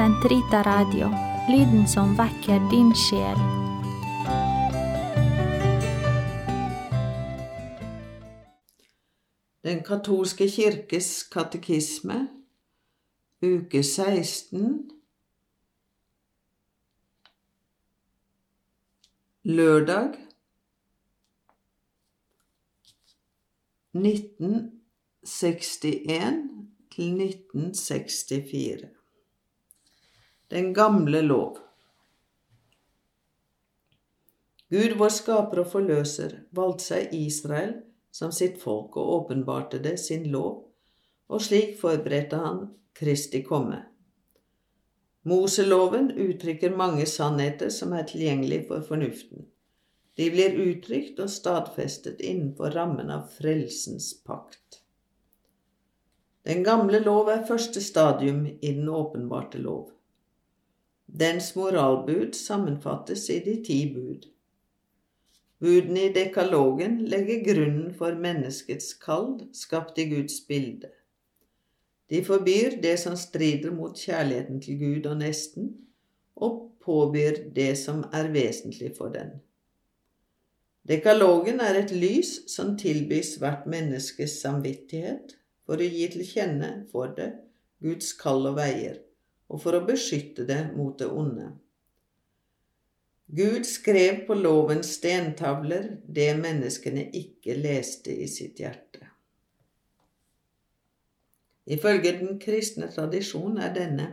Sentrita Radio, lyden som vekker din sjel. Den katolske kirkes katekisme, uke 16, lørdag 1961 til 1964. Den gamle lov. Gud, vår skaper og forløser, valgte seg Israel som sitt folk og åpenbarte det sin lov, og slik forberedte han Kristi komme. Moseloven uttrykker mange sannheter som er tilgjengelige for fornuften. De blir uttrykt og stadfestet innenfor rammen av frelsens pakt. Den gamle lov er første stadium i den åpenbarte lov. Dens moralbud sammenfattes i de ti bud. Budene i dekalogen legger grunnen for menneskets kall, skapt i Guds bilde. De forbyr det som strider mot kjærligheten til Gud og nesten, og påbyr det som er vesentlig for den. Dekalogen er et lys som tilbys hvert menneskes samvittighet for å gi til kjenne for det Guds kall og veier, og for å beskytte det mot det onde. Gud skrev på lovens stentavler det menneskene ikke leste i sitt hjerte. Ifølge den kristne tradisjon er denne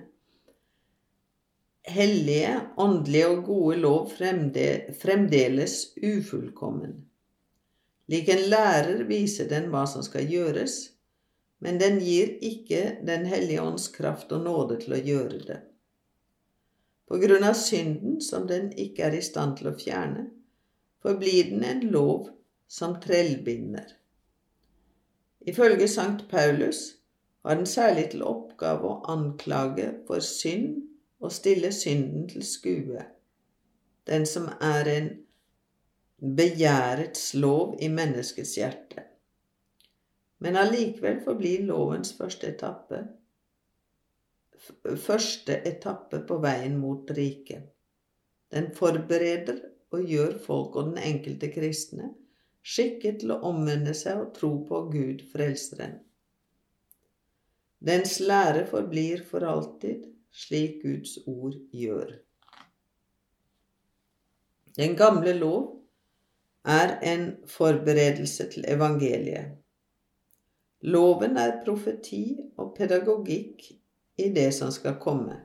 hellige, åndelige og gode lov fremdeles ufullkommen. Lik en lærer viser den hva som skal gjøres, men den gir ikke Den hellige ånds kraft og nåde til å gjøre det. På grunn av synden som den ikke er i stand til å fjerne, forblir den en lov som trellbinder. Ifølge Sankt Paulus har den særlig til oppgave å anklage for synd og stille synden til skue, den som er en begjærets lov i menneskets hjerte. Men allikevel forblir lovens første etappe første etappe på veien mot riket. Den forbereder og gjør folk og den enkelte kristne skikket til å omvende seg og tro på Gud Frelseren. Dens lære forblir for alltid, slik Guds ord gjør. Den gamle lov er en forberedelse til evangeliet. Loven er profeti og pedagogikk i det som skal komme.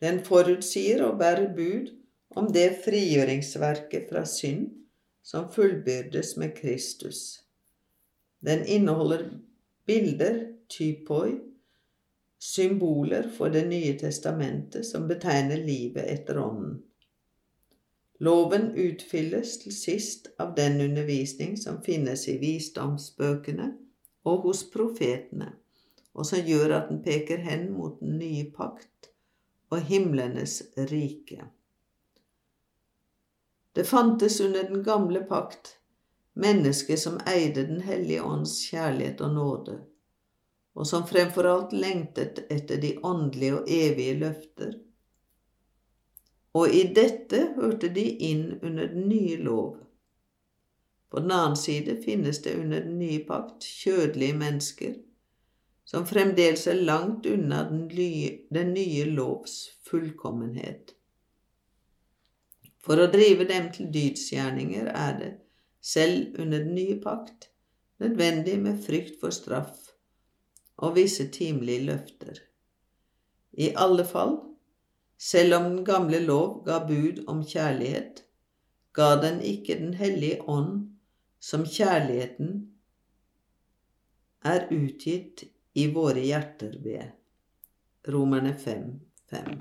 Den forutsier og bærer bud om det frigjøringsverket fra synd som fullbyrdes med Kristus. Den inneholder bilder, typoi, symboler for Det nye testamentet som betegner livet etter Ånden. Loven utfylles til sist av den undervisning som finnes i visdomsbøkene og hos profetene og som gjør at den peker hen mot den nye pakt og himlenes rike. Det fantes under den gamle pakt mennesker som eide Den hellige ånds kjærlighet og nåde, og som fremfor alt lengtet etter de åndelige og evige løfter. Og i dette hørte de inn under den nye lov. På den annen side finnes det under den nye pakt kjødelige mennesker som fremdeles er langt unna den den nye lovs fullkommenhet. For å drive dem til dydsgjerninger er det, selv under den nye pakt, nødvendig med frykt for straff og visse timelige løfter. I alle fall, selv om den gamle lov ga bud om kjærlighet, ga den ikke Den hellige ånd som kjærligheten er utgitt i våre hjerter ved. Romerne 5, 5.